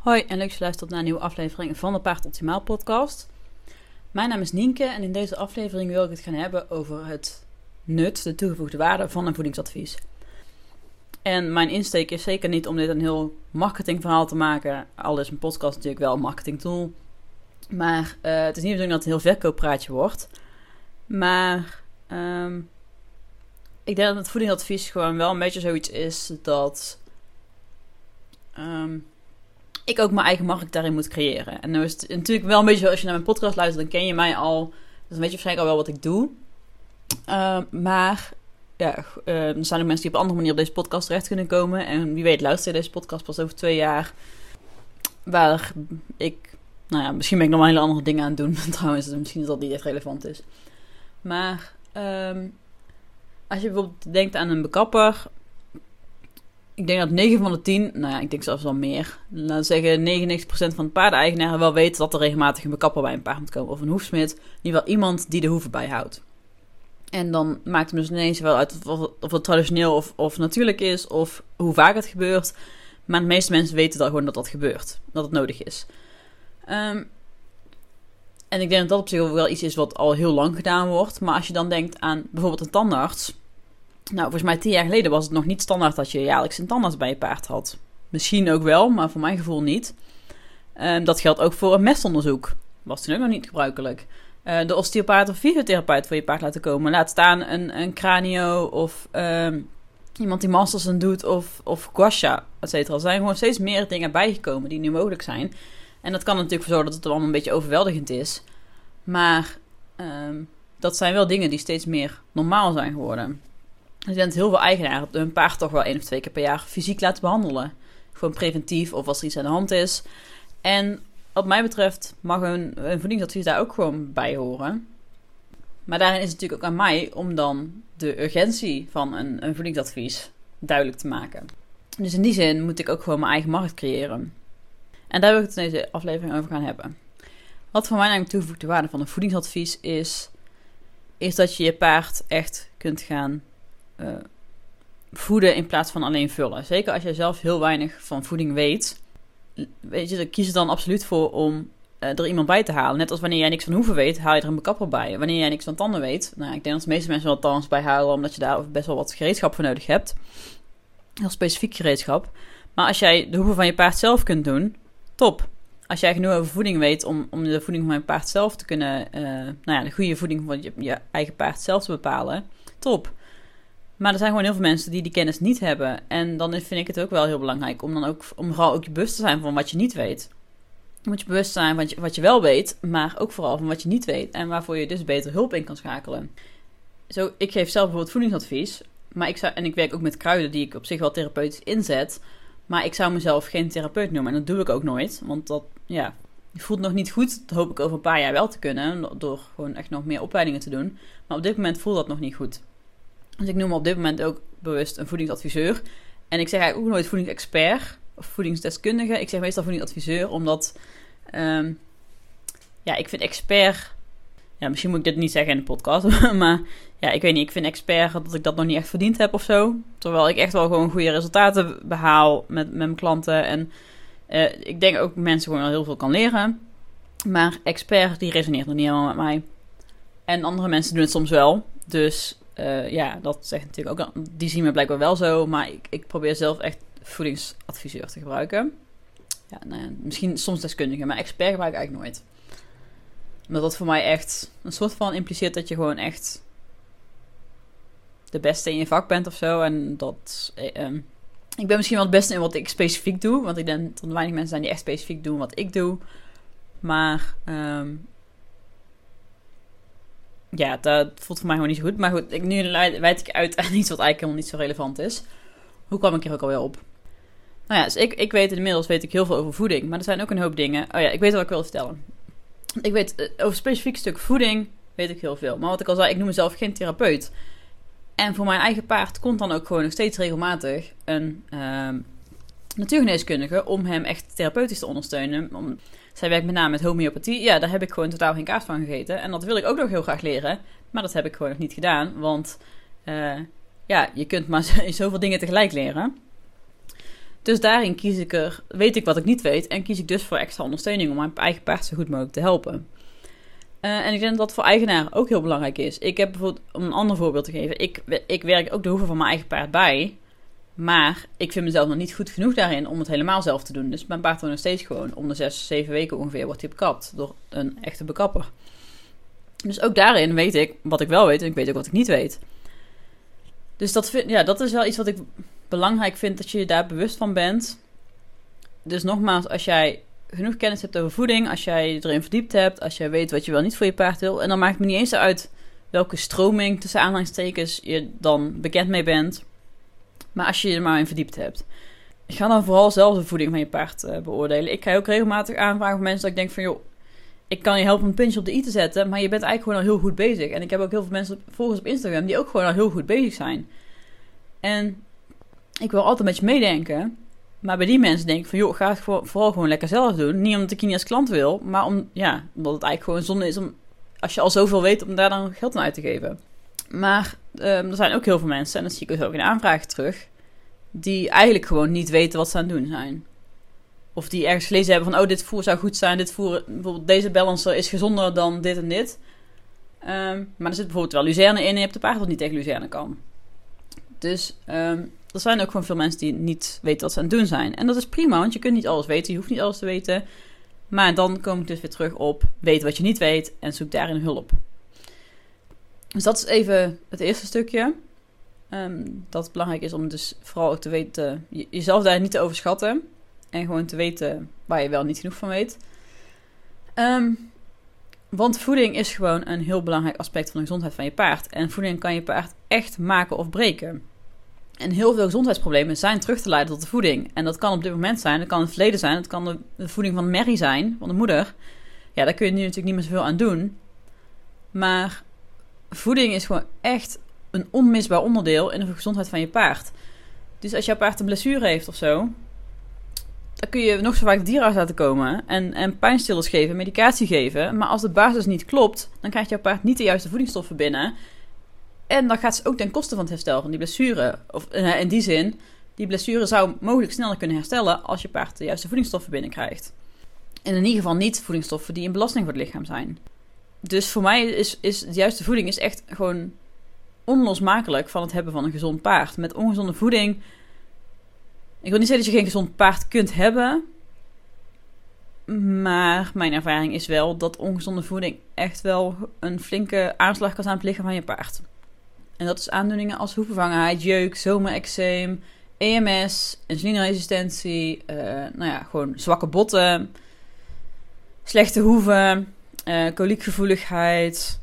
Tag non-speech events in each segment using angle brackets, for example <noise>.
Hoi en leuk dat je luistert naar een nieuwe aflevering van de Paard Optimaal podcast. Mijn naam is Nienke en in deze aflevering wil ik het gaan hebben over het nut, de toegevoegde waarde van een voedingsadvies. En mijn insteek is zeker niet om dit een heel marketingverhaal te maken, al is een podcast natuurlijk wel een marketingtool. Maar uh, het is niet bedoeling dat het een heel verkooppraatje wordt. Maar um, ik denk dat het voedingsadvies gewoon wel een beetje zoiets is dat um, ik ook mijn eigen markt daarin moet creëren. En nu is het natuurlijk wel een beetje, als je naar mijn podcast luistert, dan ken je mij al. Dus dan weet je waarschijnlijk al wel wat ik doe. Uh, maar ja, uh, er zijn ook mensen die op een andere manier op deze podcast terecht kunnen komen. En wie weet luister je deze podcast pas over twee jaar. Waar ik, nou ja, misschien ben ik nog wel hele andere dingen aan het doen. <laughs> Trouwens, misschien is dat niet echt relevant is. Maar um, als je bijvoorbeeld denkt aan een bekapper, ik denk dat 9 van de 10, nou ja, ik denk zelfs wel meer, we zeggen 99% van de paardeneigenaren wel weten dat er regelmatig een bekapper bij een paard moet komen. Of een hoefsmid, in ieder geval iemand die de hoeven bijhoudt. En dan maakt het dus ineens wel uit of, of het traditioneel of, of natuurlijk is, of hoe vaak het gebeurt. Maar de meeste mensen weten dan gewoon dat dat gebeurt, dat het nodig is. Um, en ik denk dat dat op zich wel iets is wat al heel lang gedaan wordt. Maar als je dan denkt aan bijvoorbeeld een tandarts, nou, volgens mij tien jaar geleden was het nog niet standaard dat je jaarlijks een tandarts bij je paard had. Misschien ook wel, maar voor mijn gevoel niet. Um, dat geldt ook voor een mestonderzoek. Was toen ook nog niet gebruikelijk. Uh, de osteopaat of fysiotherapeut voor je paard laten komen. Laat staan een, een cranio of um, iemand die Masterson doet of, of guasha, et cetera. Er zijn gewoon steeds meer dingen bijgekomen die nu mogelijk zijn. En dat kan natuurlijk voor zorgen dat het allemaal een beetje overweldigend is. Maar um, dat zijn wel dingen die steeds meer normaal zijn geworden. Er zijn heel veel eigenaren hun paard toch wel één of twee keer per jaar fysiek laten behandelen. Gewoon preventief of als er iets aan de hand is. En wat mij betreft mag een, voedingsadvies daar ook gewoon bij horen. Maar daarin is het natuurlijk ook aan mij om dan de urgentie van een, een voedingsadvies duidelijk te maken. Dus in die zin moet ik ook gewoon mijn eigen markt creëren. En daar wil ik het in deze aflevering over gaan hebben. Wat voor mij eigenlijk toegevoegde waarde van een voedingsadvies is, is dat je je paard echt kunt gaan uh, voeden in plaats van alleen vullen. Zeker als je zelf heel weinig van voeding weet, weet je, kies er dan absoluut voor om uh, er iemand bij te halen. Net als wanneer jij niks van hoeven weet, haal je er een bekapper bij. Wanneer jij niks van tanden weet, nou, ik denk dat de meeste mensen wel tanden bij halen, omdat je daar best wel wat gereedschap voor nodig hebt. Heel specifiek gereedschap. Maar als jij de hoeven van je paard zelf kunt doen, top. Als jij genoeg over voeding weet om, om de voeding van je paard zelf te kunnen, uh, nou ja, de goede voeding van je eigen paard zelf te bepalen, top. Maar er zijn gewoon heel veel mensen die die kennis niet hebben. En dan vind ik het ook wel heel belangrijk om dan ook, om vooral ook bewust te zijn van wat je niet weet. Je moet je bewust zijn van wat je, wat je wel weet, maar ook vooral van wat je niet weet. En waarvoor je dus beter hulp in kan schakelen. Zo, ik geef zelf bijvoorbeeld voedingsadvies. Maar ik zou, en ik werk ook met kruiden die ik op zich wel therapeutisch inzet. Maar ik zou mezelf geen therapeut noemen. En dat doe ik ook nooit. Want dat, ja, voelt nog niet goed. Dat hoop ik over een paar jaar wel te kunnen. Door gewoon echt nog meer opleidingen te doen. Maar op dit moment voelt dat nog niet goed. Dus ik noem me op dit moment ook bewust een voedingsadviseur. En ik zeg eigenlijk ook nooit voedingsexpert of voedingsdeskundige. Ik zeg meestal voedingsadviseur, omdat um, ja, ik vind expert. Ja, misschien moet ik dit niet zeggen in de podcast. <laughs> maar ja, ik weet niet. Ik vind expert dat ik dat nog niet echt verdiend heb of zo. Terwijl ik echt wel gewoon goede resultaten behaal met, met mijn klanten. En uh, ik denk ook mensen gewoon heel veel kan leren. Maar expert, die resoneert nog niet helemaal met mij. En andere mensen doen het soms wel. Dus uh, ja, dat zegt natuurlijk ook. Die zien me blijkbaar wel zo. Maar ik, ik probeer zelf echt voedingsadviseur te gebruiken. Ja, nou misschien soms deskundige, maar expert gebruik ik eigenlijk nooit. Omdat dat voor mij echt een soort van impliceert dat je gewoon echt de beste in je vak bent of zo. En dat. Eh, um, ik ben misschien wel het beste in wat ik specifiek doe. Want ik denk dat er weinig mensen zijn die echt specifiek doen wat ik doe. Maar um, ja, dat voelt voor mij gewoon niet zo goed. Maar goed, ik, nu wijd ik uit aan iets wat eigenlijk helemaal niet zo relevant is. Hoe kwam ik hier ook alweer op? Nou ja, dus ik, ik weet inmiddels weet ik heel veel over voeding. Maar er zijn ook een hoop dingen. Oh ja, ik weet wat ik wil vertellen. Ik weet uh, over specifiek stuk voeding weet ik heel veel. Maar wat ik al zei, ik noem mezelf geen therapeut. En voor mijn eigen paard komt dan ook gewoon nog steeds regelmatig een uh, natuurgeneeskundige om hem echt therapeutisch te ondersteunen. Om, zij werkt met name met homeopathie. Ja, daar heb ik gewoon totaal geen kaas van gegeten. En dat wil ik ook nog heel graag leren. Maar dat heb ik gewoon nog niet gedaan. Want uh, ja, je kunt maar <laughs> zoveel dingen tegelijk leren. Dus daarin kies ik er, weet ik wat ik niet weet en kies ik dus voor extra ondersteuning om mijn eigen paard zo goed mogelijk te helpen. Uh, en ik denk dat dat voor eigenaren ook heel belangrijk is. Ik heb bijvoorbeeld, om een ander voorbeeld te geven, ik, ik werk ook de hoeven van mijn eigen paard bij. Maar ik vind mezelf nog niet goed genoeg daarin om het helemaal zelf te doen. Dus mijn paard wordt nog steeds gewoon om de zes, zeven weken ongeveer wordt hij bekapt door een echte bekapper. Dus ook daarin weet ik wat ik wel weet en ik weet ook wat ik niet weet. Dus dat, vind, ja, dat is wel iets wat ik belangrijk vind, dat je je daar bewust van bent. Dus nogmaals, als jij genoeg kennis hebt over voeding, als jij erin verdiept hebt, als jij weet wat je wel niet voor je paard wil, en dan maakt het me niet eens uit welke stroming tussen aanhalingstekens je dan bekend mee bent. Maar als je je er maar in verdiept hebt. Ik ga dan vooral zelf de voeding van je paard uh, beoordelen. Ik ga ook regelmatig aanvragen voor mensen dat ik denk van... joh, ik kan je helpen een puntje op de i te zetten... maar je bent eigenlijk gewoon al heel goed bezig. En ik heb ook heel veel mensen volgens op Instagram... die ook gewoon al heel goed bezig zijn. En ik wil altijd met je meedenken... Maar bij die mensen denk ik van, joh, ga het vooral gewoon lekker zelf doen. Niet omdat ik je niet als klant wil, maar om, ja, omdat het eigenlijk gewoon zonde is om, als je al zoveel weet, om daar dan geld aan uit te geven. Maar um, er zijn ook heel veel mensen, en dat zie ik dus ook in de aanvragen terug, die eigenlijk gewoon niet weten wat ze aan het doen zijn. Of die ergens gelezen hebben van, oh, dit voer zou goed zijn, dit voer, bijvoorbeeld deze balancer is gezonder dan dit en dit. Um, maar er zit bijvoorbeeld wel luzerne in en je hebt een paard wat niet tegen luzerne kan. Dus um, er zijn ook gewoon veel mensen die niet weten wat ze aan het doen zijn. En dat is prima, want je kunt niet alles weten, je hoeft niet alles te weten. Maar dan kom ik dus weer terug op, weet wat je niet weet en zoek daarin hulp. Dus dat is even het eerste stukje. Um, dat belangrijk is om dus vooral ook te weten, jezelf daar niet te overschatten. En gewoon te weten waar je wel niet genoeg van weet. Um, want voeding is gewoon een heel belangrijk aspect van de gezondheid van je paard. En voeding kan je paard echt maken of breken. En heel veel gezondheidsproblemen zijn terug te leiden tot de voeding. En dat kan op dit moment zijn, dat kan het verleden zijn, dat kan de, voeding van Mary zijn, van de moeder. Ja, daar kun je nu natuurlijk niet meer zoveel aan doen. Maar voeding is gewoon echt een onmisbaar onderdeel in de gezondheid van je paard. Dus als jouw paard een blessure heeft of zo, dan kun je nog zo vaak dierarts laten komen en, en pijnstillers geven, medicatie geven. Maar als de basis niet klopt, dan krijgt jouw paard niet de juiste voedingsstoffen binnen. En dan gaat ze ook ten koste van het herstel van die blessure. Of uh, in die zin, die blessure zou mogelijk sneller kunnen herstellen als je paard de juiste voedingsstoffen binnenkrijgt. En in ieder geval niet voedingsstoffen die een belasting voor het lichaam zijn. Dus voor mij is, is de juiste voeding is echt gewoon onlosmakelijk van het hebben van een gezond paard. Met ongezonde voeding. Ik wil niet zeggen dat je geen gezond paard kunt hebben. Maar mijn ervaring is wel dat ongezonde voeding echt wel een flinke aanslag kan zijn op het lichaam van je paard. En dat is aandoeningen als hoevenvangenheid, jeuk, zomerexeem, EMS, insulineresistentie, uh, nou ja, gewoon zwakke botten, slechte hoeven, uh, koliekgevoeligheid,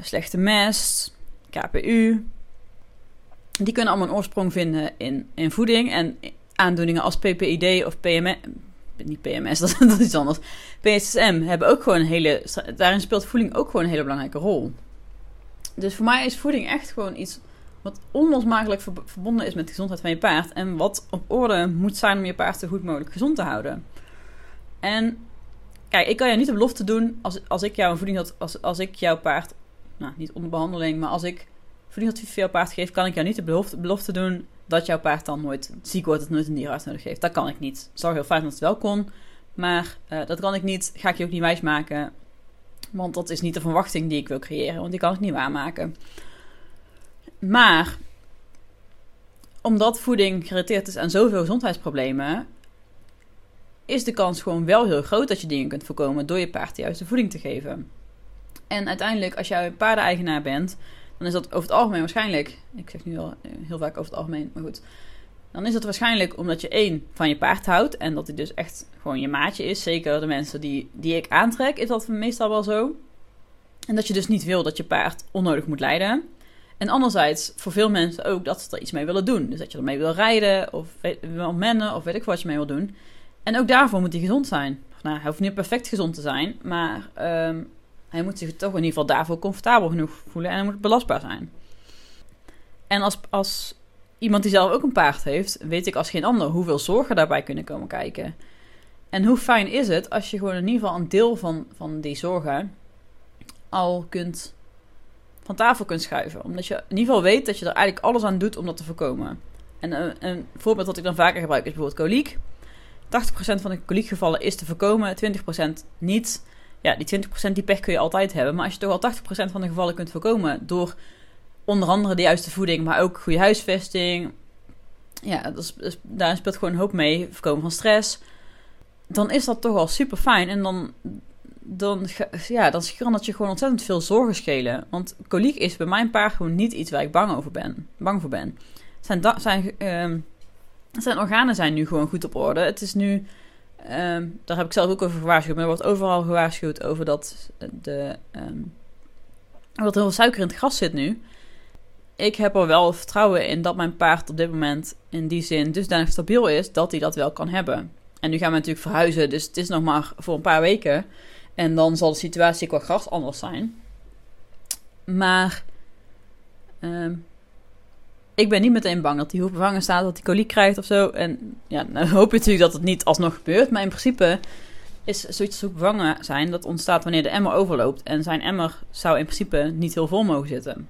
slechte mest, KPU. Die kunnen allemaal een oorsprong vinden in, in voeding. En aandoeningen als PPID of PMS, niet PMS, dat, <laughs> dat is iets anders. PSSM hebben ook gewoon een hele. Daarin speelt voeding ook gewoon een hele belangrijke rol. Dus voor mij is voeding echt gewoon iets wat onlosmakelijk verbonden is met de gezondheid van je paard. En wat op orde moet zijn om je paard zo goed mogelijk gezond te houden. En kijk, ik kan je niet de belofte doen als, als ik jou een voeding als, als ik jouw paard, nou niet onder behandeling, maar als ik voedingsadvies voor paard geef, kan ik jou niet de belofte, belofte doen dat jouw paard dan nooit ziek wordt, dat nooit een dierenarts nodig heeft. Dat kan ik niet. Het zou heel fijn dat het wel kon, maar uh, dat kan ik niet. Ga ik je ook niet wijsmaken. Want dat is niet de verwachting die ik wil creëren, want die kan ik niet waarmaken. Maar omdat voeding gerelateerd is aan zoveel gezondheidsproblemen, is de kans gewoon wel heel groot dat je dingen kunt voorkomen door je paard de juiste voeding te geven. En uiteindelijk, als jij een paardeneigenaar bent, dan is dat over het algemeen waarschijnlijk. Ik zeg nu wel heel vaak over het algemeen, maar goed dan is het waarschijnlijk omdat je één van je paard houdt en dat hij dus echt gewoon je maatje is. Zeker de mensen die, die ik aantrek, is dat meestal wel zo. En dat je dus niet wil dat je paard onnodig moet lijden. En anderzijds, voor veel mensen ook dat ze er iets mee willen doen. Dus dat je ermee wil rijden, of wil mennen, of weet ik wat je mee wil doen. En ook daarvoor moet hij gezond zijn. Nou, hij hoeft niet perfect gezond te zijn, maar ehm, hij moet zich toch in ieder geval daarvoor comfortabel genoeg voelen en hij moet belastbaar zijn. En als, als iemand die zelf ook een paard heeft, weet ik als geen ander hoeveel zorgen daarbij kunnen komen kijken. En hoe fijn is het als je gewoon in ieder geval een deel van, van die zorgen al kunt van tafel kunt schuiven. Omdat je in ieder geval weet dat je er eigenlijk alles aan doet om dat te voorkomen. En een, een voorbeeld dat ik dan vaker gebruik is bijvoorbeeld koliek. 80% van de koliekgevallen is te voorkomen, 20% niet. Ja, die 20% die pech kun je altijd hebben. Maar als je toch al 80% van de gevallen kunt voorkomen door onder andere de juiste voeding, maar ook goede huisvesting. Ja, dat is, daar speelt gewoon een hoop mee. Voorkomen van stress. Dan is dat toch al super fijn. En dan, dan, ja, dan kan dat je gewoon ontzettend veel zorgen schelen. Want koliek is bij mijn paard gewoon niet iets waar ik bang, over ben, bang voor ben. Zijn, zijn, uh, zijn organen zijn nu gewoon goed op orde. Het is nu, uh, daar heb ik zelf ook over gewaarschuwd, maar er wordt overal gewaarschuwd over dat, de, um, dat er heel veel suiker in het gras zit nu. Ik heb er wel vertrouwen in dat mijn paard op dit moment in die zin dusdanig stabiel is dat hij dat wel kan hebben. En nu gaan we natuurlijk verhuizen, dus het is nog maar voor een paar weken. En dan zal de situatie qua gras anders zijn. Maar uh, ik ben niet meteen bang dat hij hoef bevangen staat, dat hij koliek krijgt of zo. En ja, dan hoop je natuurlijk dat het niet alsnog gebeurt. Maar in principe is zoiets als bevangen zijn, dat ontstaat wanneer de emmer overloopt. En zijn emmer zou in principe niet heel vol mogen zitten.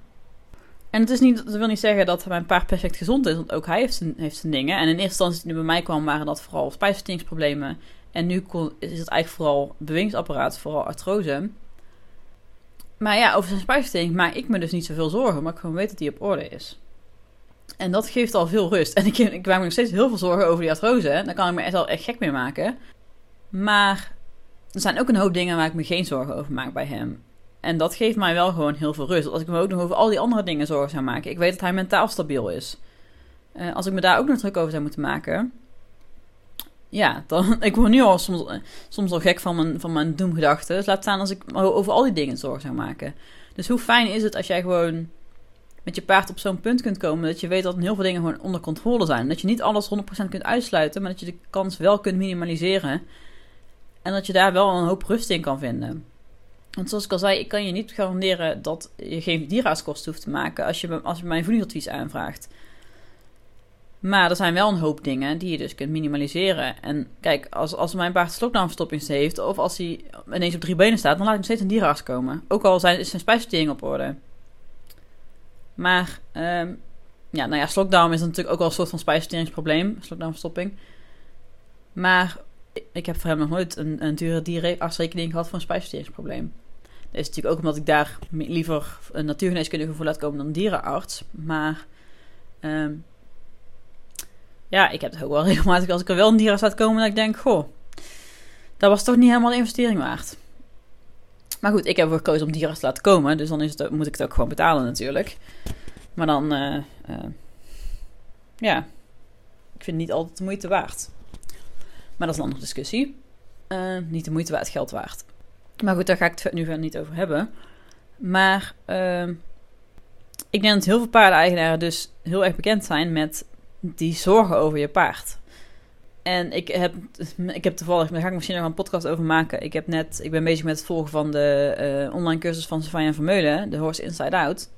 En het is niet, dat wil niet zeggen dat mijn paard perfect gezond is, want ook hij heeft zijn, heeft zijn dingen. En in eerste instantie, hij bij mij kwam, waren dat vooral spijsverteringsproblemen. En nu is het eigenlijk vooral bewegingsapparaat, vooral artrose. Maar ja, over zijn spijsvertering maak ik me dus niet zoveel zorgen, maar ik gewoon weet dat hij op orde is. En dat geeft al veel rust. En ik, ik maak me nog steeds heel veel zorgen over die artrose. Daar kan ik me echt al echt gek mee maken. Maar er zijn ook een hoop dingen waar ik me geen zorgen over maak bij hem. En dat geeft mij wel gewoon heel veel rust. Als ik me ook nog over al die andere dingen zorgen zou maken. Ik weet dat hij mentaal stabiel is. Uh, als ik me daar ook nog druk over zou moeten maken. Ja, dan. <laughs> Ik word nu al soms, soms al gek van mijn, van mijn doemgedachten. Dus laat staan als ik over al die dingen zorgen zou maken. Dus hoe fijn is het als jij gewoon met je paard op zo'n punt kunt komen dat je weet dat heel veel dingen gewoon onder controle zijn. Dat je niet alles 100% kunt uitsluiten, maar dat je de kans wel kunt minimaliseren. En dat je daar wel een hoop rust in kan vinden. Want zoals ik al zei, ik kan je niet garanderen dat je geen dierenartskosten hoeft te maken als je, als je mijn voedingsadvies aanvraagt. Maar er zijn wel een hoop dingen die je dus kunt minimaliseren. En kijk, als, als mijn paard slokdarmverstopping heeft, of als hij ineens op drie benen staat, dan laat ik hem steeds een dierenarts komen. Ook al zijn, is zijn spijsvertering op orde. Maar, um, ja, nou ja, slokdarm is natuurlijk ook wel een soort van spijsverteringsprobleem, slokdarmverstopping. Maar ik heb voor hem nog nooit een, een dure dierenartsrekening gehad voor een spijsverteringsprobleem. Dat is natuurlijk ook omdat ik daar liever een natuurgeneeskundige voor laat komen dan een dierenarts. Maar um, ja, ik heb het ook wel <laughs> regelmatig als ik er wel een dierenarts laat komen, dat ik denk, goh, dat was toch niet helemaal de investering waard. Maar goed, ik heb ervoor gekozen om dierenarts te laten komen, dus dan is het, moet ik het ook gewoon betalen natuurlijk. Maar dan, uh, uh, ja, ik vind het niet altijd de moeite waard. Maar dat is een andere discussie. Uh, niet de moeite waard, geld waard. Maar goed, daar ga ik het nu verder niet over hebben. Maar uh, ik denk dat heel veel paardeneigenaren dus heel erg bekend zijn met die zorgen over je paard. En ik heb, ik heb toevallig, daar ga ik misschien nog een podcast over maken. Ik, heb net, ik ben bezig met het volgen van de uh, online cursus van Savanja Vermeulen, de Horse Inside Out.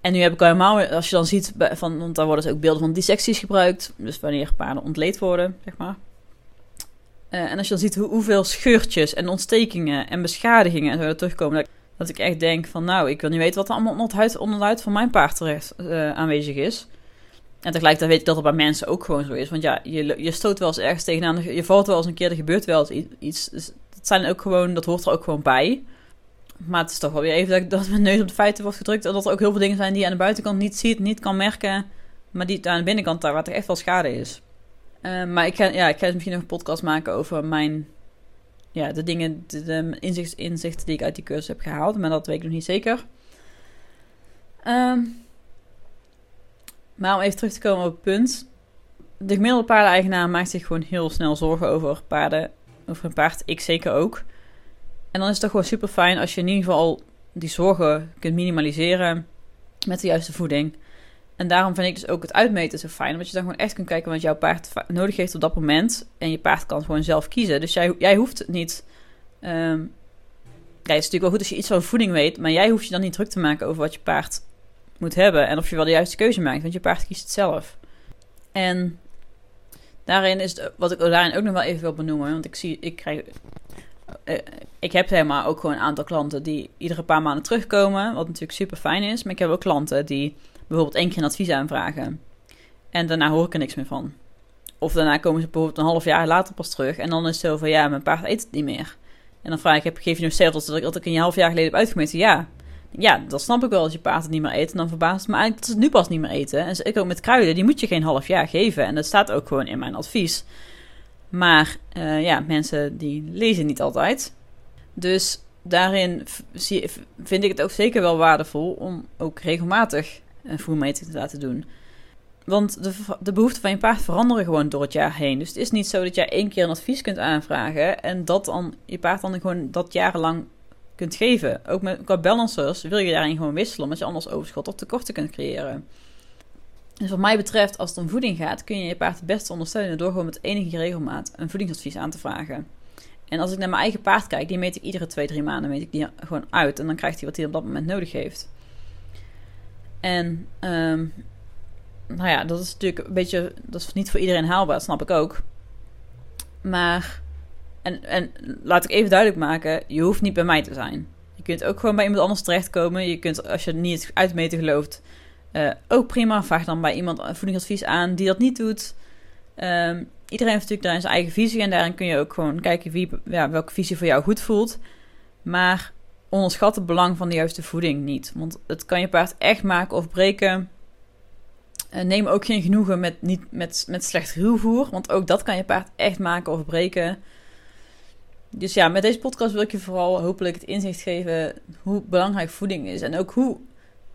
En nu heb ik helemaal, als je dan ziet, van, want daar worden dus ook beelden van dissecties gebruikt. Dus wanneer paarden ontleed worden, zeg maar. Uh, en als je dan ziet hoe, hoeveel scheurtjes en ontstekingen en beschadigingen en zo er terugkomen, dat, dat, ik echt denk van nou, ik wil niet weten wat er allemaal onder de huid, onder van mijn paard terecht uh, aanwezig is. En tegelijkertijd weet ik dat het bij mensen ook gewoon zo is. Want ja, je, je stoot wel eens ergens tegenaan, je valt wel eens een keer, er gebeurt wel eens iets. Dus dat, zijn ook gewoon, dat hoort er ook gewoon bij. Maar het is toch wel weer even dat, dat mijn neus op de feiten wordt gedrukt. En dat er ook heel veel dingen zijn die je aan de buitenkant niet ziet, niet kan merken. Maar die aan de binnenkant daar, waar er echt wel schade is. Uh, maar ik ga, ja, ik ga dus misschien nog een podcast maken over mijn... Ja, de dingen, de, de inzicht, inzichten die ik uit die cursus heb gehaald. Maar dat weet ik nog niet zeker. Um, maar om even terug te komen op het punt. De gemiddelde paardeneigenaar maakt zich gewoon heel snel zorgen over paarden. Over een paard, ik zeker ook. En dan is het toch gewoon super fijn als je in ieder geval die zorgen kunt minimaliseren met de juiste voeding. En daarom vind ik dus ook het uitmeten zo fijn. Omdat je dan gewoon echt kunt kijken wat jouw paard nodig heeft op dat moment. En je paard kan gewoon zelf kiezen. Dus jij, jij hoeft het niet. Um, het is natuurlijk wel goed als je iets van voeding weet. Maar jij hoeft je dan niet druk te maken over wat je paard moet hebben. En of je wel de juiste keuze maakt. Want je paard kiest het zelf. En daarin is het, wat ik daarin ook nog wel even wil benoemen. Want ik zie, ik krijg. Uh, ik heb helemaal ook gewoon een aantal klanten die iedere paar maanden terugkomen. Wat natuurlijk super fijn is. Maar ik heb ook klanten die bijvoorbeeld één keer een advies aanvragen. En daarna hoor ik er niks meer van. Of daarna komen ze bijvoorbeeld een half jaar later pas terug. En dan is het zo van, ja, mijn paard eet het niet meer. En dan vraag ik, heb, geef je nu hetzelfde dat ik, dat ik een half jaar geleden heb uitgemeten? Ja. Ja, dat snap ik wel als je paard het niet meer eet. En dan verbaast het me eigenlijk dat ze het nu pas niet meer eten. En ik ook met kruiden, die moet je geen half jaar geven. En dat staat ook gewoon in mijn advies. Maar uh, ja, mensen die lezen niet altijd. Dus daarin vind ik het ook zeker wel waardevol om ook regelmatig een voermeting te laten doen. Want de, de behoeften van je paard veranderen gewoon door het jaar heen. Dus het is niet zo dat jij één keer een advies kunt aanvragen en dat dan je paard dan gewoon dat jarenlang kunt geven. Ook met, qua balancers wil je daarin gewoon wisselen, omdat je anders overschot of tekorten kunt creëren. Dus wat mij betreft, als het om voeding gaat, kun je je paard het beste ondersteunen door gewoon met enige regelmaat een voedingsadvies aan te vragen. En als ik naar mijn eigen paard kijk, die meet ik iedere twee, drie maanden meet ik die gewoon uit. En dan krijgt hij wat hij op dat moment nodig heeft. En um, nou ja, dat is natuurlijk een beetje, dat is niet voor iedereen haalbaar, dat snap ik ook. Maar, en, en laat ik even duidelijk maken, je hoeft niet bij mij te zijn. Je kunt ook gewoon bij iemand anders terechtkomen. Je kunt, als je niet uitmeten gelooft, uh, ook prima. Vraag dan bij iemand voedingsadvies aan die dat niet doet. Um, iedereen heeft natuurlijk daar zijn eigen visie en daarin kun je ook gewoon kijken wie, ja, welke visie voor jou goed voelt. Maar onderschat het belang van de juiste voeding niet. Want het kan je paard echt maken of breken uh, neem ook geen genoegen met, niet, met, met slecht ruwvoer. Want ook dat kan je paard echt maken of breken. Dus ja, met deze podcast wil ik je vooral hopelijk het inzicht geven hoe belangrijk voeding is. En ook hoe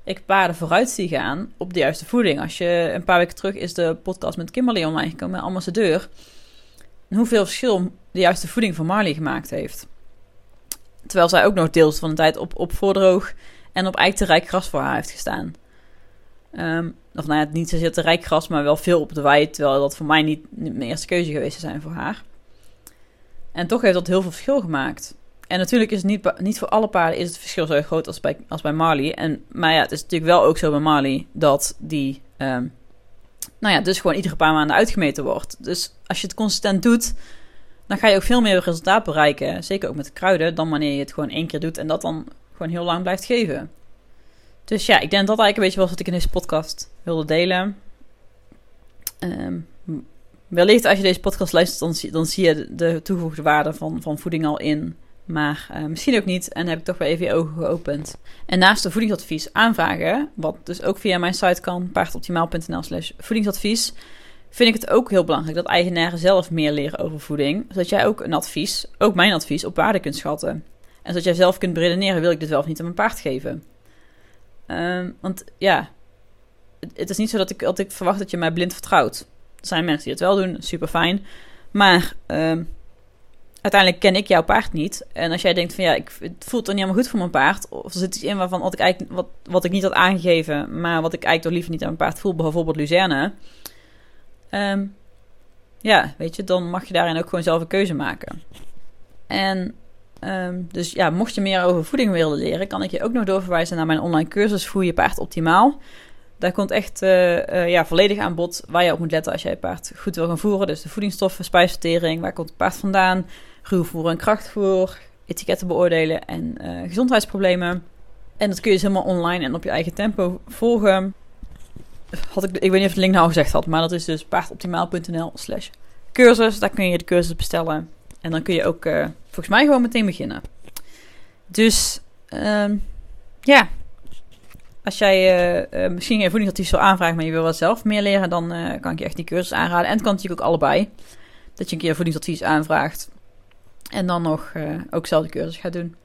ik paarden vooruit zie gaan op de juiste voeding. Als je een paar weken terug is de podcast met Kimberly online gekomen, ambassadeur. Hoeveel verschil de juiste voeding voor Marley gemaakt heeft. Terwijl zij ook nog deels van de tijd op, op voordroog en op eiken rijk gras voor haar heeft gestaan. Um, of nou ja, niet zozeer te rijk gras, maar wel veel op de wei. Terwijl dat voor mij niet, mijn eerste keuze geweest zou zijn voor haar. En toch heeft dat heel veel verschil gemaakt. En natuurlijk is het niet, niet voor alle paarden is het verschil zo groot als bij, als bij Marley. En, maar ja, het is natuurlijk wel ook zo bij Marley dat die, um, nou ja, dus gewoon iedere paar maanden uitgemeten wordt. Dus als je het consistent doet, dan ga je ook veel meer resultaat bereiken. Zeker ook met de kruiden, dan wanneer je het gewoon één keer doet en dat dan gewoon heel lang blijft geven. Dus ja, ik denk dat eigenlijk een beetje was wat ik in deze podcast wilde delen. Um, wellicht als je deze podcast luistert, dan, zie, je de toegevoegde waarde van, van voeding al in. Maar uh, misschien ook niet. En heb ik toch weer even je ogen geopend. En naast de voedingsadvies aanvragen, wat dus ook via mijn site kan, paardoptimaal.nl slash voedingsadvies, vind ik het ook heel belangrijk dat eigenaren zelf meer leren over voeding. Zodat jij ook een advies, ook mijn advies, op waarde kunt schatten. En zodat jij zelf kunt beredeneren, wil ik dit wel of niet aan mijn paard geven. Um, want ja, het, is niet zo dat ik, dat ik verwacht dat je mij blind vertrouwt. Zijn mensen die het wel doen, super fijn. Maar um, uiteindelijk ken ik jouw paard niet. En als jij denkt van ja, ik, het voelt toch niet helemaal goed voor mijn paard. Of er zit iets in waarvan wat ik, eigenlijk, wat, wat ik niet had aangegeven, maar wat ik eigenlijk toch liever niet aan mijn paard voel, bijvoorbeeld Luzerne. Um, ja, weet je, dan mag je daarin ook gewoon zelf een keuze maken. En Um, dus ja, mocht je meer over voeding willen leren, kan ik je ook nog doorverwijzen naar mijn online cursus Voer je paard optimaal. Daar komt echt uh, uh, ja, volledig aan bod waar je op moet letten als jij je paard goed wil gaan voeren. Dus de voedingsstoffen, spijsvertering, waar komt het paard vandaan, ruwvoer en krachtvoer, etiketten beoordelen en uh, gezondheidsproblemen. En dat kun je dus helemaal online en op je eigen tempo volgen. Had ik, ik weet niet of de link nou gezegd had, maar dat is dus paardoptimaal.nl slash cursus. Daar kun je de cursus bestellen. En dan kun je ook volgens mij gewoon meteen beginnen. Dus um, ja, als jij uh, uh, misschien geen voedingsadvies wil aanvragen, maar je wil wel zelf meer leren, dan kan ik je echt die cursus aanraden. En het kan natuurlijk ook allebei. Dat je een keer voedingsadvies aanvraagt. En dan nog ook zelf de cursus gaat doen.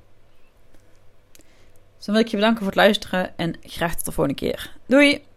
Dus dan wil ik je bedanken voor het luisteren en graag tot de volgende keer. Doei!